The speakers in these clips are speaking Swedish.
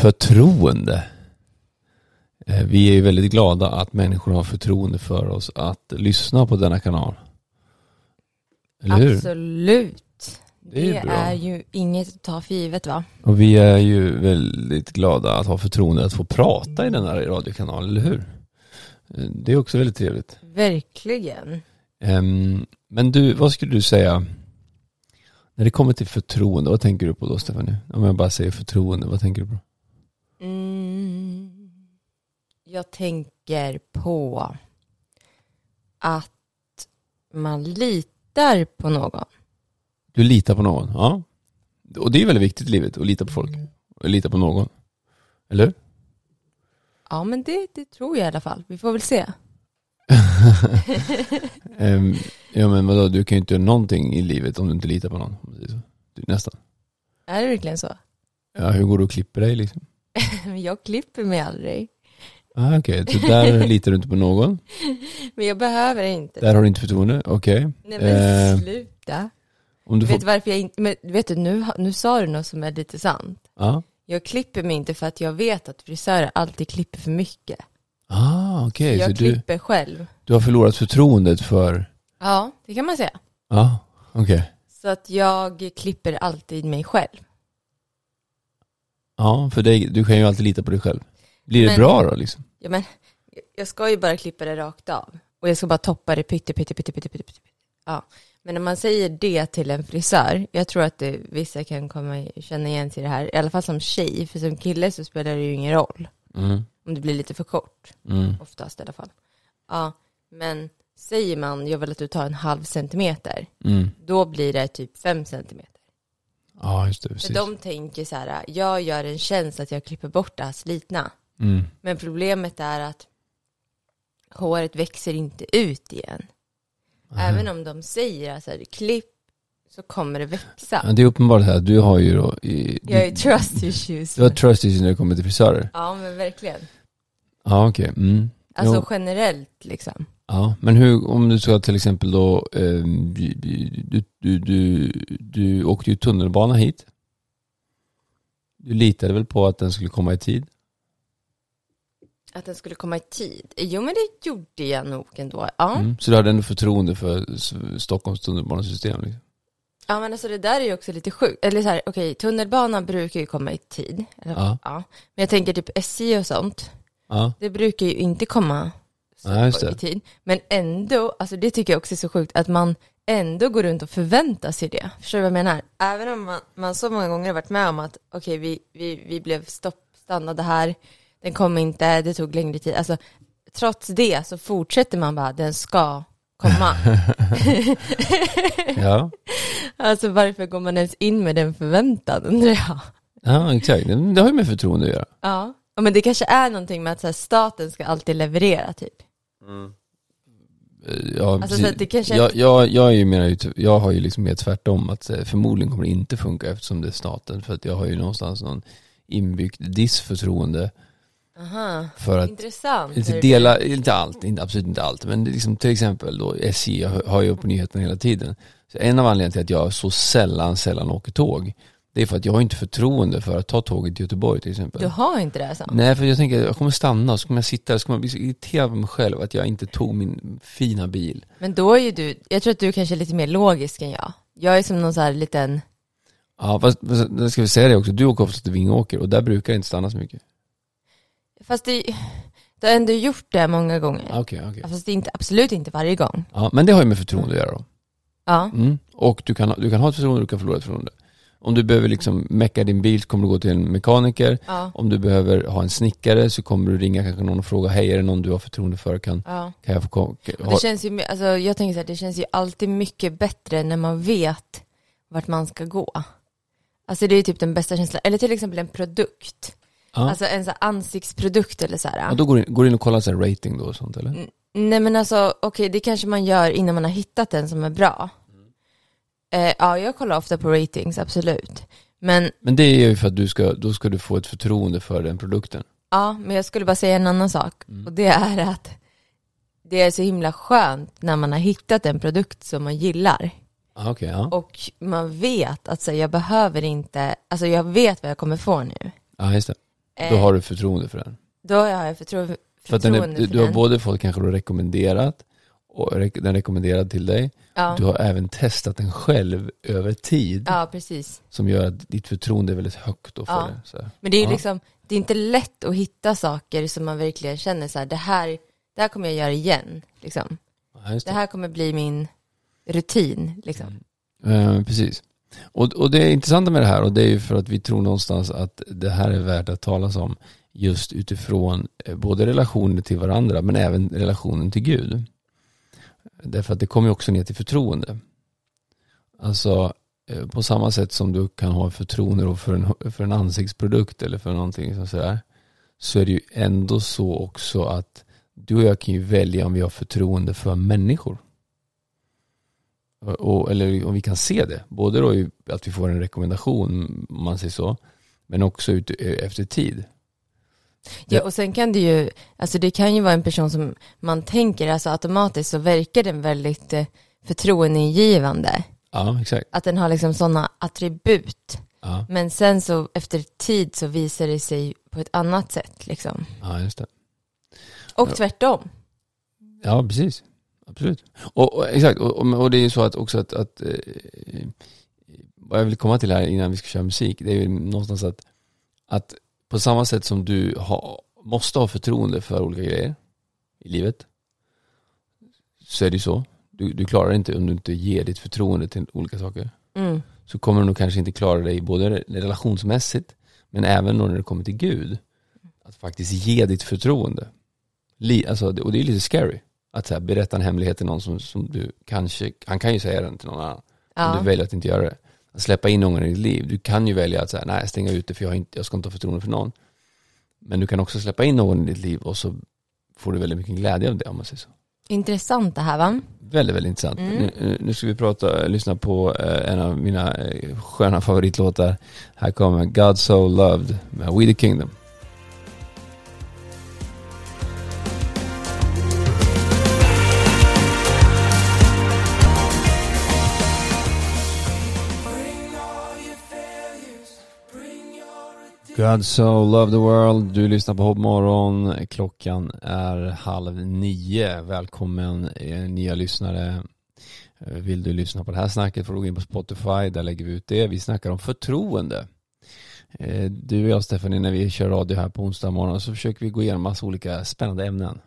Förtroende. Eh, Vi är ju väldigt glada att människor har förtroende för oss att lyssna på denna kanal. Eller hur? Absolut. Det är ju Det är ju inget att ta för givet va? Och vi är ju väldigt glada att ha förtroende att få prata i denna radiokanal, eller hur? Eh, Det är också väldigt trevligt. Verkligen. Ehm, Men du, vad skulle du säga när det kommer till förtroende, vad tänker du på då Stefanie? Om jag bara säger förtroende, vad tänker du på? Mm. Jag tänker på att man litar på någon. Du litar på någon, ja. Och det är väldigt viktigt i livet, att lita på folk. Och lita på någon. Eller? Ja men det, det tror jag i alla fall. Vi får väl se. Ehm, ja men vadå, du kan ju inte göra någonting i livet om du inte litar på någon. Nästan. Är det verkligen så? Ja, hur går du och klipper dig liksom? Jag klipper mig aldrig. Ah, Okej, så där litar du inte på någon. Men jag behöver inte. Där har du inte förtroende, okej. Nej men Eh, sluta. Om du Vet får... du varför jag inte, men vet du nu, nu sa du något som är lite sant. Ja. Jag klipper mig inte för att jag vet att frisörer alltid klipper för mycket. Ah, okej. jag Så du, klipper själv. du har förlorat förtroendet för... Ja, det kan man säga. Ja, okej. Så att jag klipper alltid mig själv. Ja, för dig, du kan ju alltid lita på dig själv. Blir det Men- bra då liksom? Ja, men jag ska ju bara klippa det rakt av. Och jag ska bara toppa det pytte, pytte, pytte, pytte, pytte, pytte. Ja. Men när man säger det till en frisör, jag tror att det, vissa kan komma, känna igen sig i det här, i alla fall som tjej, för som kille så spelar det ju ingen roll. Mm. Om det blir lite för kort, Mm. oftast i alla fall. Ja, men säger man, jag vill att du tar en halv centimeter, Mm. då blir det typ fem centimeter. Ja, just det. För Precis. de tänker så här, jag gör en tjänst att jag klipper bort det här slitna. Mm. Men problemet är att håret växer inte ut igen. Även om de säger att här, klipp så kommer det växa. Ja, det är uppenbart här, du har ju då... I, Jag har ju trust issues. Du har trust issues när det kommer till frisörer. Ja men verkligen. Ja, okej. Mm. Alltså Jo. generellt liksom. Ja, men hur, om du ska till exempel då, ehm, du, du, du, du, åkte ju tunnelbana hit. Du litade väl på att den skulle komma i tid? Att den skulle komma i tid. Jo men det gjorde jag nog ändå. Ja. Mm. Så du hade ändå förtroende för Stockholms tunnelbanesystem? Liksom. Ja men alltså det där är ju också lite sjukt. Eller så här, okej, tunnelbanan brukar ju komma i tid. Eller, Ja. ja. Men jag tänker typ SJ och sånt. Ja, Det brukar ju inte komma det. i tid. Men ändå, alltså det tycker jag också är så sjukt att man ändå går runt och förväntar sig det. Förstår du vad jag menar? Även om man, man så många gånger har varit med om att okej, vi, vi, vi blev stopp, stannade här, den kom inte, det tog längre tid. Alltså, trots det så fortsätter man bara, den ska komma. ja. alltså varför går man ens in med den förväntan undrar jag. ja exakt. Det har ju med förtroende att göra. Ja. ja, men det kanske är någonting med att så här, staten ska alltid leverera typ. Ja, Alltså, precis. det kanske- jag, jag, jag, är ju mer, jag har ju liksom mer tvärtom att eh, förmodligen kommer det inte funka eftersom det är staten. För att jag har ju någonstans någon inbyggt dissförtroende Aha, för att intressant. inte dela, inte allt, inte, absolut inte allt, men liksom, till exempel då SJ har- har ju på nyheterna hela tiden. Så en av anledningarna till att jag så sällan, sällan åker tåg, det är för att jag har inte förtroende för att ta tåget till Göteborg till exempel. Du har inte det alltså? Nej, för jag tänker jag kommer stanna och så kommer jag sitta där, så kommer jag bli så irriterad på mig själv att jag inte tog min fina bil. Men då är ju du, jag tror att du kanske är lite mer logisk än jag. Jag är som någon så här liten, Ja, fast, ska vi säga det också, du åker ofta till Vingåker och där brukar det inte stanna så mycket. fast det, du har ändå gjort det många gånger. Ah, Okej, okej. Fast det är inte, absolut inte varje gång. Ja, men det har ju med förtroende att göra då. Ja, Mm. Och du kan, du kan ha ett förtroende, du kan förlora ett förtroende. Om du behöver liksom mecka din bil så kommer du gå till en mekaniker. ja, Om du behöver ha en snickare så kommer du ringa kanske någon och fråga, hej är det någon du har förtroende för? Kan, ja. kan jag få ha? det känns ju, alltså jag tänker så här, det känns ju alltid mycket bättre när man vet vart man ska gå. Alltså det är typ den bästa känslan. Eller till exempel en produkt. Ja. Alltså en så ansiktsprodukt eller så här. Och då går du in, går in och kollar så här rating då och sånt eller? Nej men alltså, okej det kanske man gör innan man har hittat en som är bra. Eh, ja, jag kollar ofta på ratings, absolut. Men, Men det är ju för att du ska, då ska du få ett förtroende för den produkten. ja, men jag skulle bara säga en annan sak. Mm. Och det är att det är så himla skönt när man har hittat en produkt som man gillar. Ah, Okej, ja. Och man vet att så, jag behöver inte, alltså jag vet vad jag kommer få nu. Ja, just det. Eh, Då har du förtroende för den. Då har jag förtro För att den förtroende är, för du har den. både fått kanske då rekommenderat och den rekommenderad till dig. ja. Du har även testat den själv över tid ja, precis. som gör att ditt förtroende är väldigt högt då för Ja. det. Så. Men det är ju Ja. liksom, det är inte lätt att hitta saker som man verkligen känner så här, det här, det här kommer jag göra igen. Liksom. Ja, Det det. här kommer bli min rutin. Liksom. Eh, precis. Och, och det är intressanta med det här och det är ju för att vi tror någonstans att det här är värt att talas om just utifrån eh, både relationen till varandra men även relationen till Gud. Därför att det kommer ju också ner till förtroende. Alltså eh, på samma sätt som du kan ha förtroende då för en, för en ansiktsprodukt eller för någonting som sådär så är det ju ändå så också att du och jag kan ju välja om vi har förtroende för människor. Och, eller om vi kan se det. Både då att vi får en rekommendation, om man säger så, men också ut, eh, efter tid. Ja, och sen kan det ju, alltså det kan ju vara en person som man tänker, alltså automatiskt så verkar den väldigt eh, förtroendeingivande. Ja, exakt. Att den har liksom sådana attribut. Ja, Men sen så efter tid så visar det sig på ett annat sätt liksom. ja just det. Och Ja. tvärtom. Ja, precis. Absolut. Och, och, exakt, och, och och det är ju så att också att, att eh, vad jag vill komma till här innan vi ska köra musik, det är ju någonstans att, att på samma sätt som du ha, måste ha förtroende för olika grejer i livet, så är det ju så. Du, du klarar det inte om du inte ger ditt förtroende till olika saker. Mm. Så kommer du nog kanske inte klara dig både relationsmässigt, men även när det kommer till Gud. Att faktiskt ge ditt förtroende. Alltså, och det är lite scary. Att så här, berätta en hemlighet till någon som, som du kanske, han kan ju säga den till någon annan. Ja. du väljer att inte göra det. Släppa in någon i ditt liv. Du kan ju välja att säga, nej stänga ute för jag, har inte, jag ska inte ha förtroende för någon. Men du kan också släppa in någon i ditt liv och så får du väldigt mycket glädje av det om man säger så. Intressant det här va? Väldigt, väldigt intressant. Mm. Nu, nu ska vi prata, lyssna på eh, en av mina eh, sköna favoritlåtar. Här kommer God So Loved med We The Kingdom. God so love the world. Du lyssnar på Hopp morgon. Klockan är halv nio. Välkommen eh, nya lyssnare. Eh, Vill du lyssna på det här snacket får du gå in på Spotify. Där lägger vi ut det. Vi snackar om förtroende. Eh, Du och jag Stephanie, när vi kör radio här på onsdag morgon så försöker vi gå igenom massa olika spännande ämnen.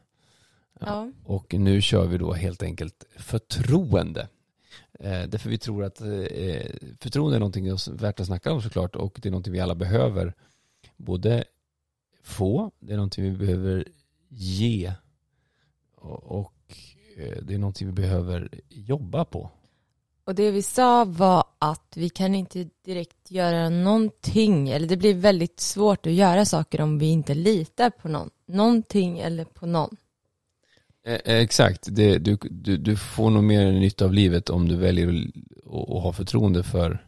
Ja. Och nu kör vi då helt enkelt förtroende. Eh, därför vi tror att eh, förtroende är någonting värt att snacka om såklart och det är någonting vi alla behöver både få, det är någonting vi behöver ge och, eh, det är någonting vi behöver jobba på. Och det vi sa var att vi kan inte direkt göra någonting, eller det blir väldigt svårt att göra saker om vi inte litar på någon. Någonting eller på någon. Eh, eh, Exakt, det, du, du, du får nog mer nytta av livet om du väljer att, att, att ha förtroende för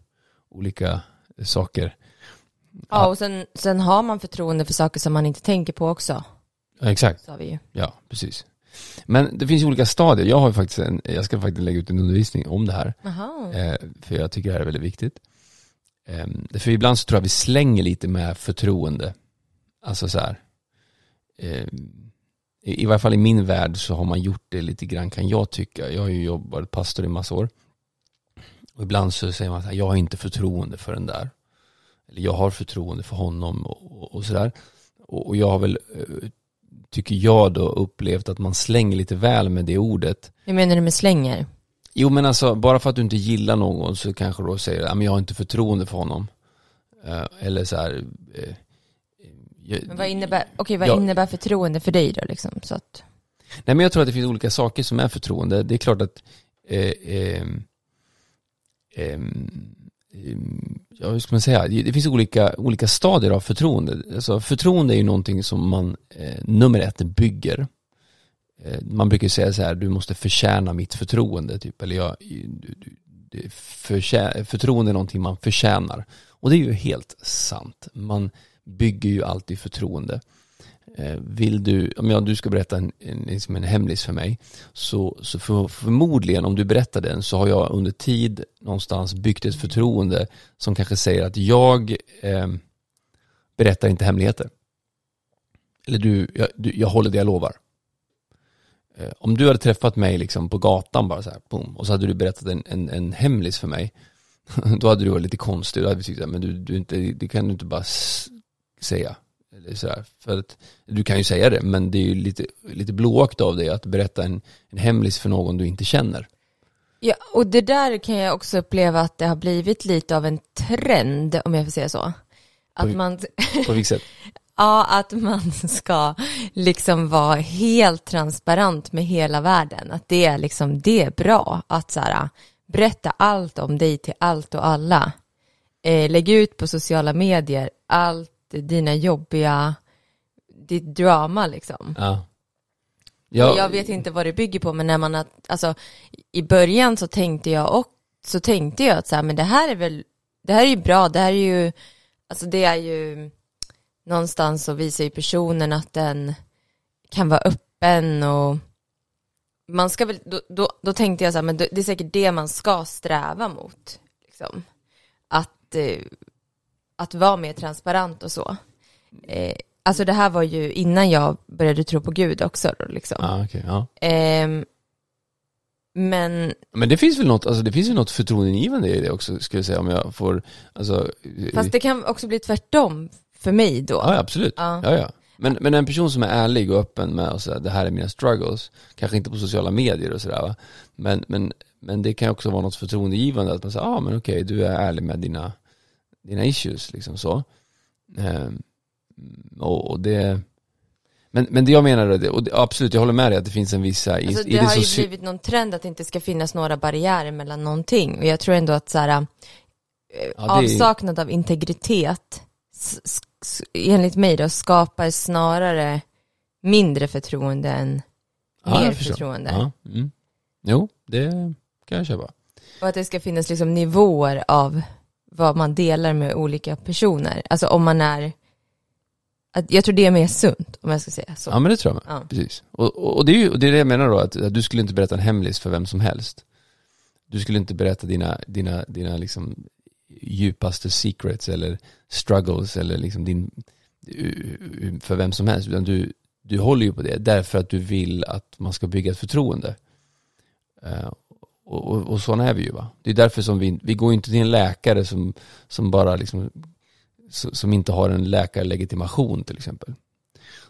olika saker. Ja, och sen, sen har man förtroende för saker som man inte tänker på också, Ja, Exakt. sa vi ju. Ja, precis. Men det finns ju olika stadier. Jag har ju faktiskt en, jag ska faktiskt lägga ut en undervisning om det här. Jaha. Eh, för jag tycker det här är väldigt viktigt. Eh, för ibland så tror jag vi slänger lite med förtroende. Alltså så här. Eh, i, I varje fall i min värld så har man gjort det lite grann kan jag tycka. Jag har ju jobbat pastor i massa år. Och ibland så säger man så här, jag har inte förtroende för den där. Eller jag har förtroende för honom och, och, sådär. Och, och jag har väl, eh, tycker jag då, upplevt att man slänger lite väl med det ordet. Hur menar du med slänger? Jo men alltså, bara för att du inte gillar någon så kanske du då säger, ja men jag har inte förtroende för honom. Eh, eller så här, eh, jag, Men vad innebär, okej vad Ja. innebär förtroende för dig då liksom? Så att, Nej men jag tror att det finns olika saker som är förtroende. Det är klart att eh, ehm, ehm, Ehm, ja, hur ska man säga? Det finns olika, olika stadier av förtroende. Alltså, förtroende är ju någonting som man, eh, nummer ett, bygger. Eh, man brukar säga så här, du måste förtjäna mitt förtroende, typ. Eller jag, du, du, förtjä, förtroende är någonting man förtjänar. Och det är ju helt sant. Man bygger ju alltid förtroende. Eh, vill du, om jag, du ska berätta en, en, liksom en hemlis för mig, så, så för, förmodligen om du berättar den så har jag under tid någonstans byggt ett förtroende som kanske säger att jag eh, berättar inte hemligheter. eller du, jag, du, jag håller det jag lovar. Eh, om du hade träffat mig liksom på gatan bara så här, boom, och så hade du berättat en, en, en hemlis för mig, då hade du varit lite konstig, då hade vi tyckt, men du, du inte, det kan du inte bara säga. Eller så här, för att, du kan ju säga det, men det är ju lite, lite blåakt av dig att berätta en, en hemlis för någon du inte känner. Ja, och det där kan jag också uppleva att det har blivit lite av en trend, om jag får säga så. Att På- man, På vilket sätt? ja, att man ska liksom vara helt transparent med hela världen. Att det är liksom, det är bra att så här, berätta allt om dig till allt och alla. Eh, lägg ut på sociala medier allt dina jobbiga, ditt drama liksom. Ja. Och jag vet inte vad det bygger på, men när man har, alltså i början så tänkte jag och så tänkte jag att så här, men det här är väl, det här är ju bra, det här är ju, alltså det är ju någonstans så visar ju personen att den kan vara öppen och man ska väl, då, då, då tänkte jag så här, men det det är säkert det man ska sträva mot, liksom. Att, eh, att vara mer transparent och så. Eh, alltså det här var ju innan jag började tro på Gud också då, liksom. Ja, okej, ja. Ehm, men Men det finns väl något, alltså det finns ju något förtroendeingivande i det också, skulle jag säga, om jag får, alltså... fast det kan också bli tvärtom för mig då. Ja, absolut. Ja. Ja, ja. Men, men en person som är ärlig och öppen med och säga det här är mina struggles, kanske inte på sociala medier och sådär va, men, men, men det kan också vara något förtroendegivande att man säger, ja ah, men okej, du är ärlig med dina, dina issues, liksom så. Ehm, och, det, men, men det jag menar, det- och det, absolut, jag håller med dig att det finns en vissa, i, Alltså, i det har ju blivit någon trend att det inte ska finnas några barriärer mellan någonting. Och jag tror ändå att så här, eh, Ja, det avsaknad av integritet, enligt mig då, skapar snarare mindre förtroende än Ja, mer förtroende. Ja, mm. Jo, det kan jag köpa. Och att det ska finnas liksom nivåer av vad man delar med olika personer. Alltså om man är, att jag tror det är mer sunt om jag ska säga så. Ja men det tror jag med. Ja. Precis. Och, och, och det är ju det, är det jag menar då, att, att du skulle inte berätta en hemlis för vem som helst. Du skulle inte berätta dina, dina, dina liksom djupaste secrets eller struggles eller liksom din, för vem som helst. Utan du, du håller ju på det därför att du vill att man ska bygga ett förtroende. Och, och, och sådana är vi ju va. Det är därför som vi, vi går inte till en läkare som, som bara liksom, som inte har en läkarlegitimation till exempel.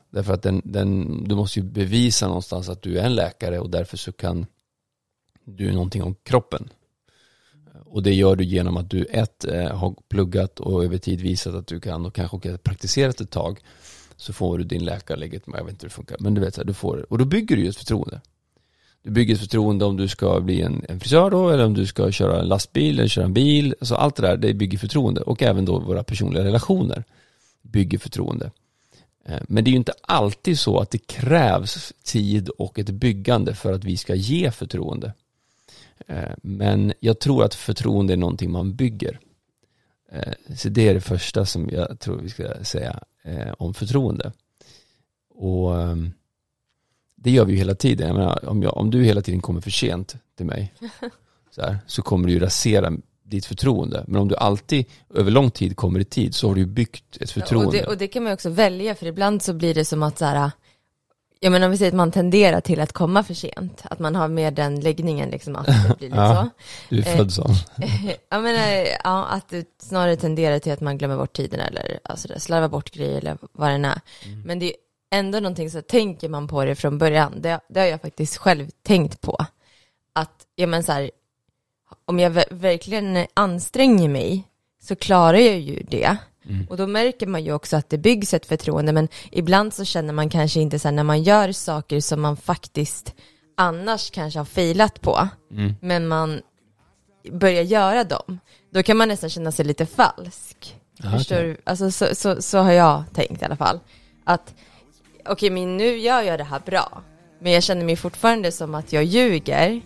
Därför att den, den, du måste ju bevisa någonstans att du är en läkare och därför så kan du någonting om kroppen. Och det gör du genom att du ett, eh, har pluggat och över tid visat att du kan och kanske också praktiserat ett tag. Så får du din läkarlegitimation, jag vet inte hur det funkar, men du vet, så här, du får det. Och då bygger du ju ett förtroende. Du bygger ett förtroende om du ska bli en, en frisör då, eller om du ska köra en lastbil, eller köra en bil. Alltså allt det där, det bygger förtroende. Och även då våra personliga relationer bygger förtroende. Eh, men det är ju inte alltid så att det krävs tid och ett byggande för att vi ska ge förtroende. Eh, men jag tror att förtroende är någonting man bygger. Eh, så det är det första som jag tror vi ska säga om förtroende. Och ehm, det gör vi ju hela tiden. Jag menar, om, jag, om du hela tiden kommer för sent till mig så, här, så kommer du ju rasera ditt förtroende. Men om du alltid över lång tid kommer i tid så har du ju byggt ett förtroende. Och det, och det kan man ju också välja, för ibland så blir det som att så här, jag menar om vi säger att man tenderar till att komma för sent, att man har mer den läggningen liksom att det blir lite Ja. Du är Eh, född sån. Jag menar, ja, att det snarare tenderar till att man glömmer bort tiden eller alltså slarvar bort grejer eller vad det är. Men det är ändå någonting så tänker man på det från början, det, det har jag faktiskt själv tänkt på. Att, ja men så här, om jag ver- verkligen anstränger mig så klarar jag ju det. Och då märker man ju också att det byggs ett förtroende, men ibland så känner man kanske inte så här när man gör saker som man faktiskt annars kanske har failat på, men man börjar göra dem, då kan man nästan känna sig lite falsk. Ja, Förstår okej. du? Alltså så, så, så har jag tänkt i alla fall. Att okej, men nu gör jag det här bra, men jag känner mig fortfarande som att jag ljuger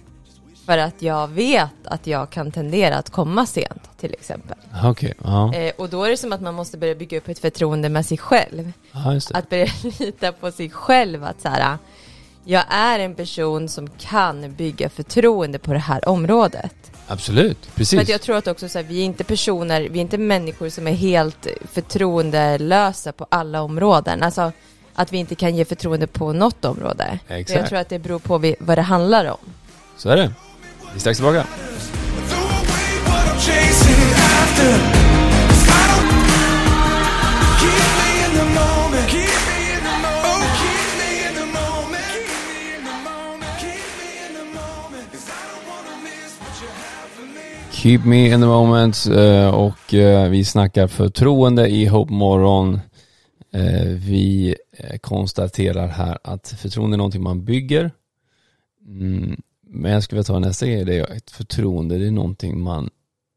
för att jag vet att jag kan tendera att komma sent till exempel. Okej, ja. Eh, och då är det som att man måste börja bygga upp ett förtroende med sig själv. ja. Att börja lita på sig själv att så här, jag är en person som kan bygga förtroende på det här området. Absolut, För precis. att jag tror att också så här, vi är inte personer, vi är inte människor som är helt förtroendelösa på alla områden. Alltså att vi inte kan ge förtroende på något område. Exakt. Jag tror att det beror på vi- vad det handlar om. Så är det. Vi är strax tillbaka. Me in the moment. Keep me in the moment eh, och eh, vi snackar förtroende i Hope Morgon. Eh, Vi eh, konstaterar här att förtroende är någonting man bygger. Mm, Men jag skulle vilja ta nästa grej, det är att förtroende det är någonting man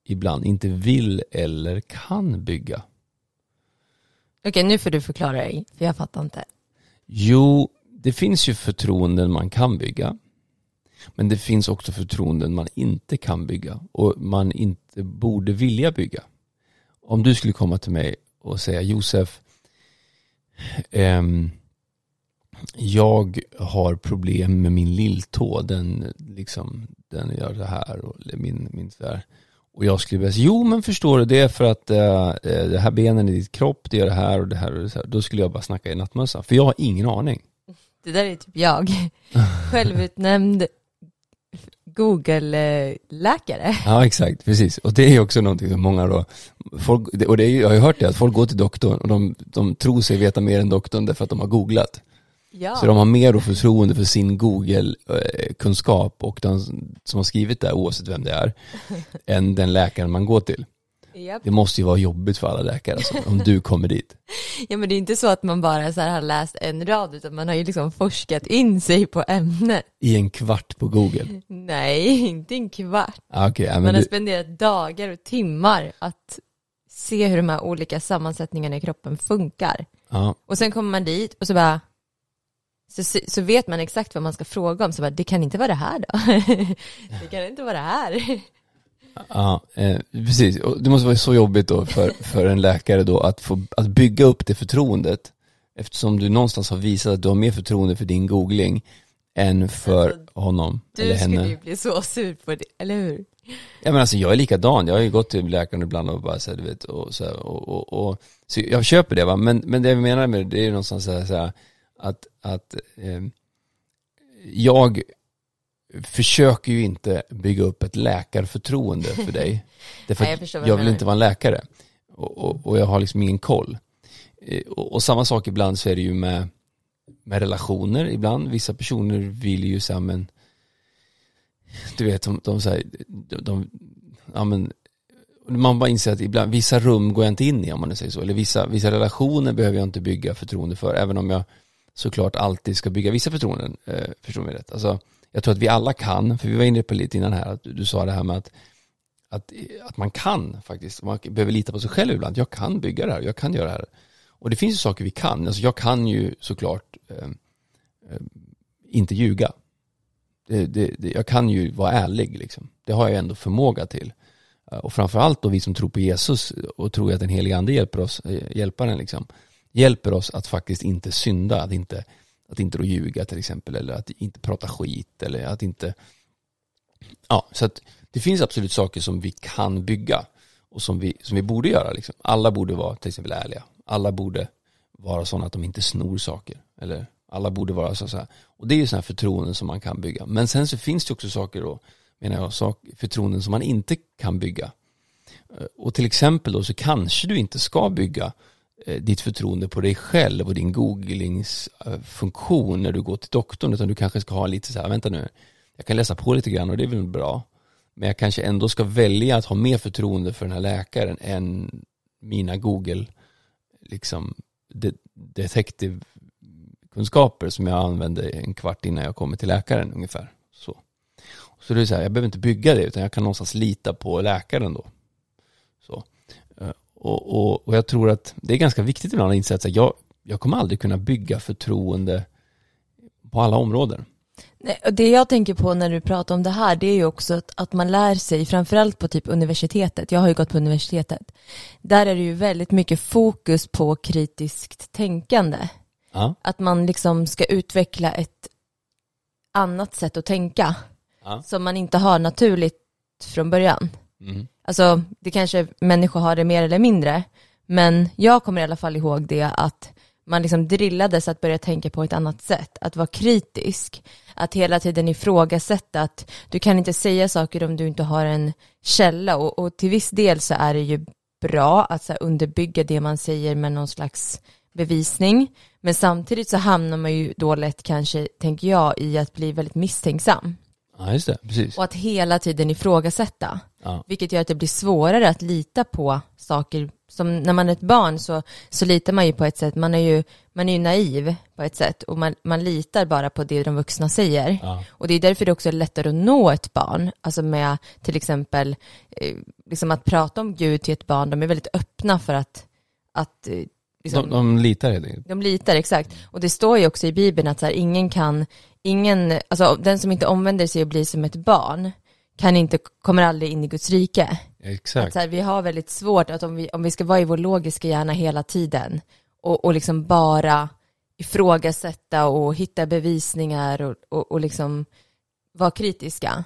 ibland inte vill eller kan bygga. Okej, nu får du förklara dig, för jag fattar inte. Jo, det finns ju förtroenden man kan bygga. Men det finns också förtroenden man inte kan bygga och man inte borde vilja bygga. Om du skulle komma till mig och säga Josef, jag har problem med min lilltå, den, liksom, den gör det här och min, min så här. Och jag skulle börja säga, jo men förstår du, det är för att eh, det här benen i ditt kropp, det gör det här och det här och det här. Då skulle jag bara snacka i nattmössa, för jag har ingen aning. Det där är typ jag. Självutnämnd Google-läkare. Ja exakt, precis. Och det är också någonting som många då, folk, och det är ju, jag har ju hört det, att folk går till doktorn och de, de tror sig veta mer än doktorn därför att de har googlat. Ja. Så de har mer då förtroende för sin Google-kunskap och den som har skrivit det, oavsett vem det är, än den läkaren man går till. Japp. Det måste ju vara jobbigt för alla läkare alltså, om du kommer dit. Ja men det är inte så att man bara så har läst en rad utan man har ju liksom forskat in sig på ämnet. I en kvart på Google. Nej, inte en kvart. Ah, men Man har du, spenderat dagar och timmar att se hur de här olika sammansättningarna i kroppen funkar. ja, Och sen kommer man dit och så bara så, så vet man exakt vad man ska fråga om, så bara, det kan inte vara det här då. det kan inte vara det här. Ja, eh, precis. Och det måste vara så jobbigt då för, för en läkare då att, få, att bygga upp det förtroendet eftersom du någonstans har visat att du har mer förtroende för din googling än för Alltså, honom eller Du skulle henne. ju bli så sur på det, eller hur? Ja men alltså jag är likadan, jag har ju gått till läkaren ibland och bara så här, du vet, och så, här, och, och, och så jag köper det va, men, men det jag menar med det, det är ju någonstans så här, så här att, att eh, jag försöker ju inte bygga upp ett läkarförtroende för dig. Därför Nej, jag jag vill inte vara en läkare. Och, och, och jag har liksom ingen koll. Eh, Och, och samma sak ibland så är det ju med, med relationer ibland. Vissa personer vill ju säga men du vet, de, de, så här, de, de ja men man bara inser att ibland, vissa rum går jag inte in i om man nu säger så. Eller vissa, vissa relationer behöver jag inte bygga förtroende för. Även om jag såklart alltid ska bygga vissa förtroenden. Eh, förstår mig rätt. Alltså, jag tror att vi alla kan, för vi var inne på lite innan här, att du, du sa det här med att, att, att man kan faktiskt, man behöver lita på sig själv ibland. Jag kan bygga det här, jag kan göra det här. Och det finns ju saker vi kan. Alltså jag kan ju såklart eh, inte ljuga. Det, det, det, jag kan ju vara ärlig liksom. Det har jag ändå förmåga till. Eh, och framförallt då vi som tror på Jesus och tror att den heliga ande hjälper oss, eh, hjälparen liksom, hjälper oss att faktiskt inte synda, att inte, att inte då ljuga till exempel, eller att inte prata skit, eller att inte, ja, så att det finns absolut saker som vi kan bygga och som vi, som vi borde göra liksom. Alla borde vara till exempel ärliga, alla borde vara sådana att de inte snor saker, eller alla borde vara så, så här. Och det är ju sådana här förtroenden som man kan bygga. Men sen så finns det också saker då, menar jag, sak, förtroenden som man inte kan bygga. Eh, och till exempel då så kanske du inte ska bygga Eh, ditt förtroende på dig själv och din googlingsfunktion eh, när du går till doktorn utan du kanske ska ha lite så här, vänta nu, jag kan läsa på lite grann och det är väl bra. Men jag kanske ändå ska välja att ha mer förtroende för den här läkaren än mina Google liksom de, detective kunskaper som jag använde en kvart innan jag kommer till läkaren ungefär. Så, så det är så här, jag behöver inte bygga det utan jag kan någonstans lita på läkaren då. Så. Och, och, och jag tror att det är ganska viktigt ibland att inse att jag, jag kommer aldrig kunna bygga förtroende på alla områden. Det jag tänker på när du pratar om det här, det är ju också att, att man lär sig, framförallt på typ universitetet, jag har ju gått på universitetet, där är det ju väldigt mycket fokus på kritiskt tänkande. Ja, Att man liksom ska utveckla ett annat sätt att tänka, ja. som man inte har naturligt från början. Mm. Alltså, det kanske människor har det mer eller mindre, men jag kommer i alla fall ihåg det att man liksom drillades att börja tänka på ett annat sätt, att vara kritisk, att hela tiden ifrågasätta att du kan inte säga saker om du inte har en källa och, och till viss del så är det ju bra att så underbygga det man säger med någon slags bevisning, men samtidigt så hamnar man ju då lätt kanske, tänker jag, i att bli väldigt misstänksam Ja, just det, precis. och att hela tiden ifrågasätta. Ja. Vilket gör att det blir svårare att lita på saker. Som när man är ett barn så, så litar man ju på ett sätt, man är ju, man är ju naiv på ett sätt och man, man litar bara på det de vuxna säger. Ja. Och det är därför det också är lättare att nå ett barn, alltså med till exempel eh, liksom att prata om Gud till ett barn, de är väldigt öppna för att, att eh, liksom, De, de litar helt enkelt. de litar, exakt. Och det står ju också i Bibeln att så här, ingen kan, ingen, alltså den som inte omvänder sig och blir som ett barn kan inte, kommer aldrig in i Guds rike. Att Exakt. så här, vi har väldigt svårt att om vi, om vi ska vara i vår logiska hjärna hela tiden och, och liksom bara ifrågasätta och hitta bevisningar och, och, och liksom vara kritiska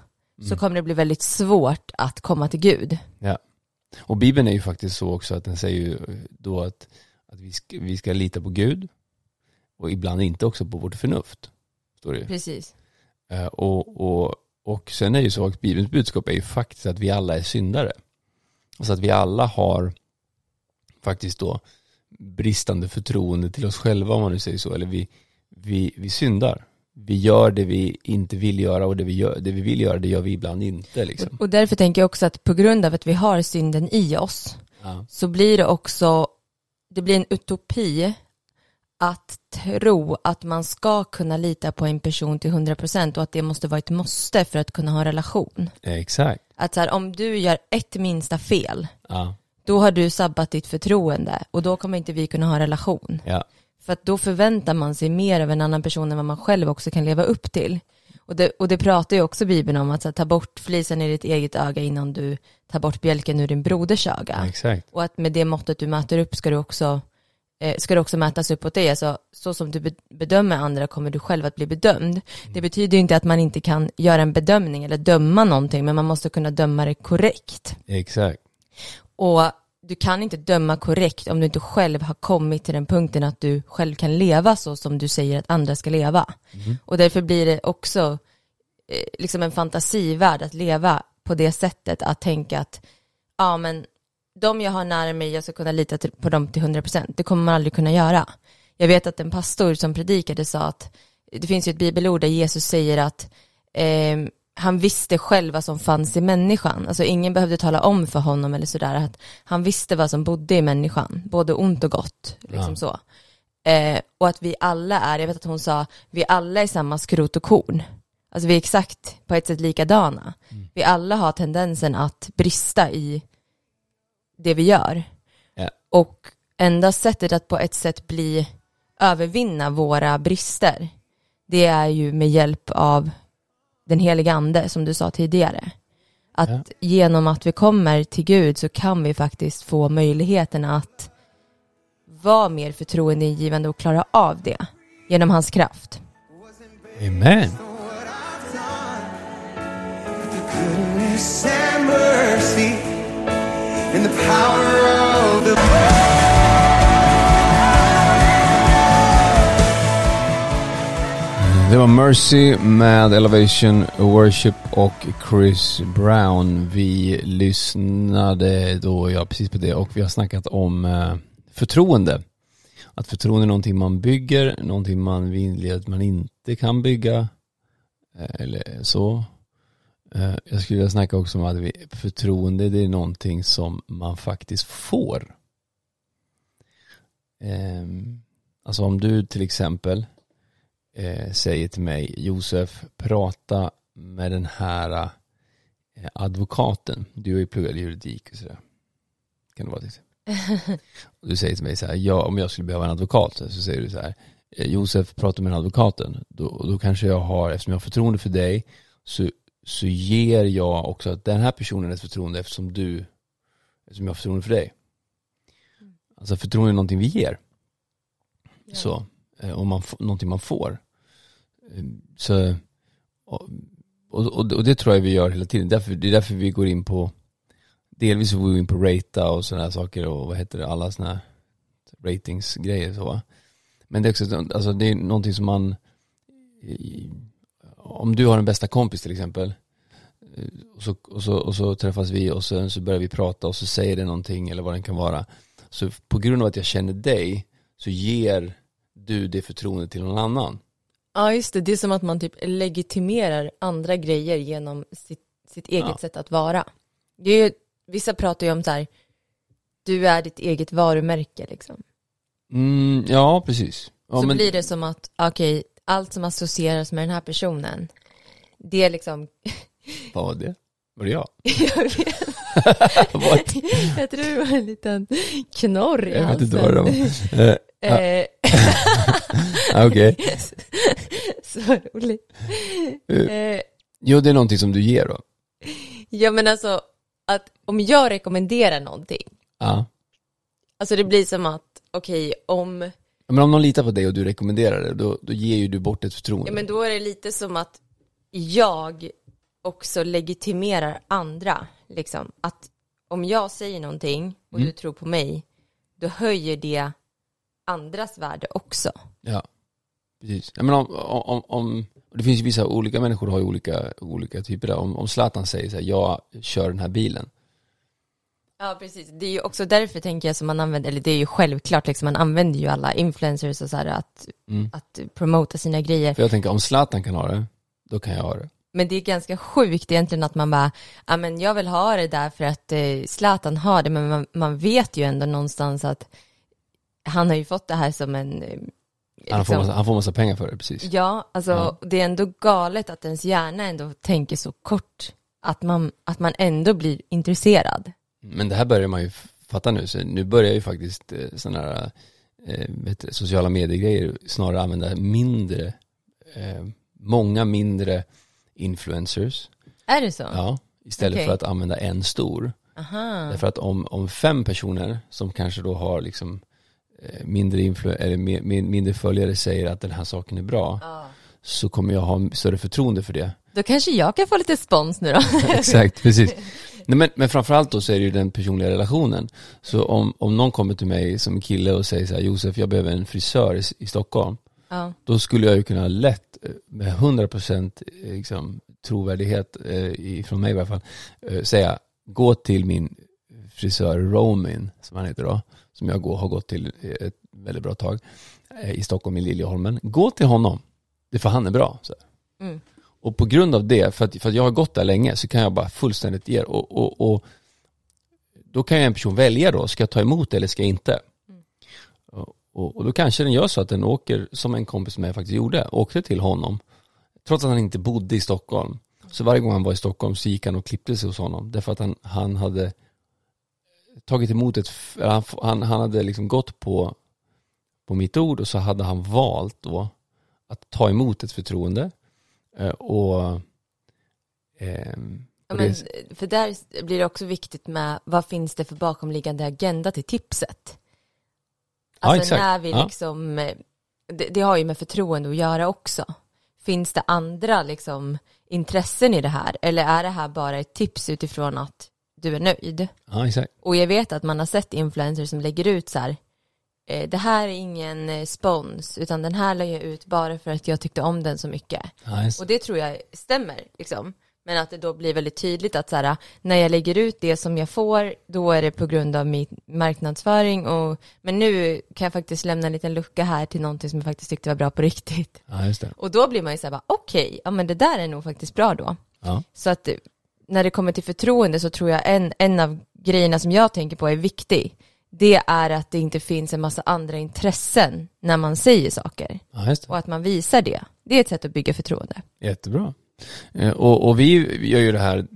så kommer det bli väldigt svårt att komma till Gud. Ja. Och Bibeln är ju faktiskt så också att den säger ju då att, att vi, ska, vi ska lita på Gud och ibland inte också på vårt förnuft. Står det ju. Precis. Eh, och, och, och sen är det ju så att Bibelns budskap är ju faktiskt att vi alla är syndare. Så att vi alla har faktiskt då bristande förtroende till oss själva om man nu säger så. Eller vi, vi, vi syndar. Vi gör det vi inte vill göra och det vi, gör, det vi vill göra det gör vi ibland inte liksom. Och därför tänker jag också att på grund av att vi har synden i oss Ja. så blir det också, det blir en utopi att tro att man ska kunna lita på en person till 100% och att det måste vara ett måste för att kunna ha en relation. Exakt. Att så här, om du gör ett minsta fel, Ja. då har du sabbat ditt förtroende och då kommer inte vi kunna ha en relation. Ja. För att då förväntar man sig mer av en annan person än vad man själv också kan leva upp till. Och det, och det pratar ju också Bibeln om, att här, ta bort flisen i ditt eget öga innan du tar bort bjälken ur din broders öga. Exakt. Och att med det måttet du mäter upp ska du också, ska det också mätas upp åt dig. Alltså, så som du be- bedömer andra kommer du själv att bli bedömd. Det betyder ju inte att man inte kan göra en bedömning eller döma någonting, men man måste kunna döma det korrekt. Exakt. Och du kan inte döma korrekt om du inte själv har kommit till den punkten att du själv kan leva så som du säger att andra ska leva. Och därför blir det också eh, liksom en fantasivärld att leva på det sättet, att tänka att ja men de jag har nära mig, jag ska kunna lita på dem till 100%. Det kommer man aldrig kunna göra. Jag vet att en pastor som predikade sa att det finns ju ett bibelord där Jesus säger att eh, han visste själv vad som fanns i människan. Alltså ingen behövde tala om för honom eller sådär. Att han visste vad som bodde i människan, både ont och gott. Liksom Ja. så. Eh, och att vi alla är, jag vet att hon sa, vi alla är samma skrot och korn. Alltså vi är exakt på ett sätt likadana. Vi alla har tendensen att brista i det vi gör. Ja. Och enda sättet att på ett sätt bli övervinna våra brister, det är ju med hjälp av den heliga ande som du sa tidigare. Att Ja. genom att vi kommer till Gud så kan vi faktiskt få möjligheten att vara mer förtroendeingivande och klara av det genom hans kraft. Amen. mercy in the power of the Det var Mercy med Elevation Worship och Chris Brown. Vi lyssnade då, ja precis på det, och vi har snackat om eh, förtroende. Att förtroende är någonting man bygger, någonting man vill att man inte kan bygga. Eh, eller så. Eh, jag skulle vilja snacka också om att förtroende det är någonting som man faktiskt får. Eh, alltså om du till exempel eh, säger till mig Josef, prata med den här eh, advokaten. Du har ju pluggat juridik och sådär. Kan det vara till exempel. Och du säger till mig så här, ja, om jag skulle behöva en advokat så säger du så här, Josef, prata med den advokaten. Då, då kanske jag har, eftersom jag har förtroende för dig, så, så ger jag också att den här personen ett förtroende eftersom du, eftersom jag har förtroende för dig. Alltså förtroende är någonting vi ger. Så, eh, om man, någonting man får. Eh, Så, och, och, och och det tror jag vi gör hela tiden. Därför, det är därför vi går in på, delvis går vi in på rata och sådana här saker och vad heter det, alla sådana här ratingsgrejer så va. Men det är också, alltså det är någonting som man, om du har en bästa kompis till exempel, eh, och så, och, så, och så träffas vi och sen så börjar vi prata och så säger det någonting eller vad det kan vara. Så på grund av att jag känner dig så ger du det förtroendet till någon annan. Ja just det, det är som att man typ legitimerar andra grejer genom sitt, sitt eget Ja. sätt att vara. Det är ju, vissa pratar ju om så här, du är ditt eget varumärke liksom. Mm, ja, precis. Ja, så men, blir det som att, okej, allt som associeras med den här personen, det är liksom, Vad var det? Var det jag? jag vet, jag tror det var en liten knorr i Jag vet halsen. inte vad det var. Eh, Eh, ah, Okej. så roligt. Eh, Jo, det är någonting som du ger då. ja men alltså, att om jag rekommenderar någonting, Ja. alltså det blir som att, okej, om, Men om någon litar på dig och du rekommenderar det, då, då ger ju du bort ett förtroende. ja men då är det lite som att jag också legitimerar andra, liksom. Att om jag säger någonting och Mm. du tror på mig, då höjer det andras värde också. Ja, precis. Ja, men om, om, om, det finns ju vissa olika människor har ju olika, olika typer där. Om, om Zlatan säger så här, jag kör den här bilen. Ja, precis. Det är ju också därför tänker jag som man använder, eller det är ju självklart, liksom, man använder ju alla influencers och så här att, Mm. att promota sina grejer. För jag tänker, om Zlatan kan ha det, då kan jag ha det. Men det är ganska sjukt egentligen att man bara, ja men jag vill ha det där för att eh, Zlatan har det, men man, man vet ju ändå någonstans att han har ju fått det här som en... eh, Han får, liksom- massa, han får massa pengar för det, precis. Ja, alltså Ja. det är ändå galet att ens hjärna ändå tänker så kort, att man, att man ändå blir intresserad. Men det här börjar man ju fatta nu, så nu börjar ju faktiskt eh, sådana här eh, vet sociala mediegrejer snarare använda mindre, eh, många mindre influencers. Är det så? Ja, istället Okej. för att använda en stor. Aha. Därför att om, om fem personer som kanske då har liksom mindre, influ- eller mi- mi- mindre följare säger att den här saken är bra Ja. så kommer jag ha större förtroende för det. Då kanske jag kan få lite spons nu då. Exakt, precis. Nej, men, men framförallt då så är det ju den personliga relationen. Så om, om någon kommer till mig som kille och säger så här, Josef jag behöver en frisör i, i Stockholm. ja. Då skulle jag ju kunna lätt eh, med 100% eh, liksom, trovärdighet eh, ifrån mig i alla fall eh, säga gå till min frisör Romin som han heter då som jag går, har gått till eh, ett väldigt bra tag eh, i Stockholm i Liljeholmen. Gå till honom, det för han är bra. Så. Mm. Och på grund av det, för att, för att jag har gått där länge så kan jag bara fullständigt ge och, och, och då kan ju en person välja då, ska jag ta emot det eller ska jag inte? Och, och, och då kanske den gör så att den åker, som en kompis med faktiskt gjorde, åkte till honom, trots att han inte bodde i Stockholm. Så varje gång han var i Stockholm så gick han och klippte sig hos honom, därför att han, han hade tagit emot ett, han, han, han hade liksom gått på, på mitt ord och så hade han valt då att ta emot ett förtroende och, ehm, Ja, men, för där blir det också viktigt med vad finns det för bakomliggande agenda till tipset? Ja, Alltså exakt. när vi Ja. liksom, eh, det, det har ju med förtroende att göra också. Finns det andra liksom intressen i det här? Eller är det här bara ett tips utifrån att du är nöjd? ja exakt. Och jag vet att man har sett influencers som lägger ut så här, eh, det här är ingen eh, spons, utan den här la jag ut bara för att jag tyckte om den så mycket. Just- Och det tror jag stämmer, liksom. Men att det då blir väldigt tydligt att så här, när jag lägger ut det som jag får, då är det på grund av min marknadsföring. Och, men nu kan jag faktiskt lämna en liten lucka här till någonting som jag faktiskt tyckte var bra på riktigt. ja. Och då blir man ju så här, okej, ja men det där är nog faktiskt bra då. Ja. Så att eh, när det kommer till förtroende så tror jag en, en av grejerna som jag tänker på är viktig. Det är att det inte finns en massa andra intressen när man säger saker. ja. Och att man visar det. Det är ett sätt att bygga förtroende. Jättebra. Eh, Och, och vi gör ju det här,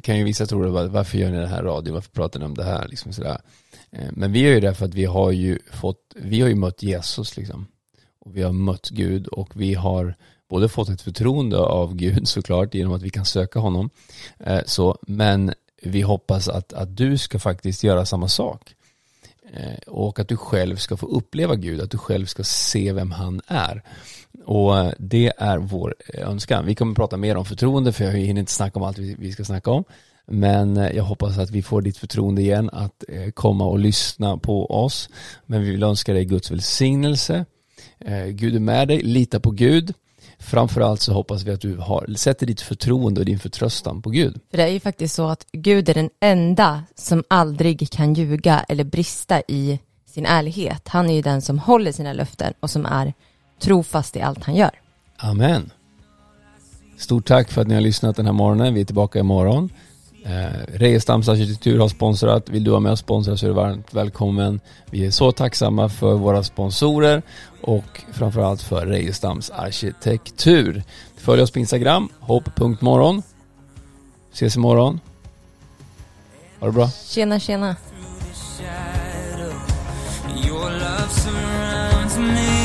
kan ju vissa tro det, var- varför gör ni det här radio, varför pratar ni om det här liksom sådär. Eh, Men vi gör ju det för att vi har ju fått, vi har ju mött Jesus liksom. Och vi har mött Gud och vi har både fått ett förtroende av Gud såklart genom att vi kan söka honom. Eh, Så, men vi hoppas att, att du ska faktiskt göra samma sak. Eh, och att du själv ska få uppleva Gud, att du själv ska se vem han är. Och eh, det är vår eh, önskan. Vi kommer prata mer om förtroende för jag hinner inte snacka om allt vi ska snacka om. Men jag hoppas att vi får ditt förtroende igen att komma och lyssna på oss. Men vi vill önska dig Guds välsignelse. Gud är med dig, lita på Gud. Framförallt så hoppas vi att du har, sätter ditt förtroende och din förtröstan på Gud. För det är ju faktiskt så att Gud är den enda som aldrig kan ljuga eller brista i sin ärlighet. Han är ju den som håller sina löften och som är trofast i allt han gör. Amen. Stort tack för att ni har lyssnat den här morgonen. Vi är tillbaka imorgon. Eh, Rejestams arkitektur har sponsrat. Vill du vara med och sponsra så är du varmt välkommen. Vi är så tacksamma för våra sponsorer och framförallt för Rejestams arkitektur. Följ oss på Instagram, hopp.morgon. Ses imorgon. Ha det bra. Tjena, tjena. Your love surrounds me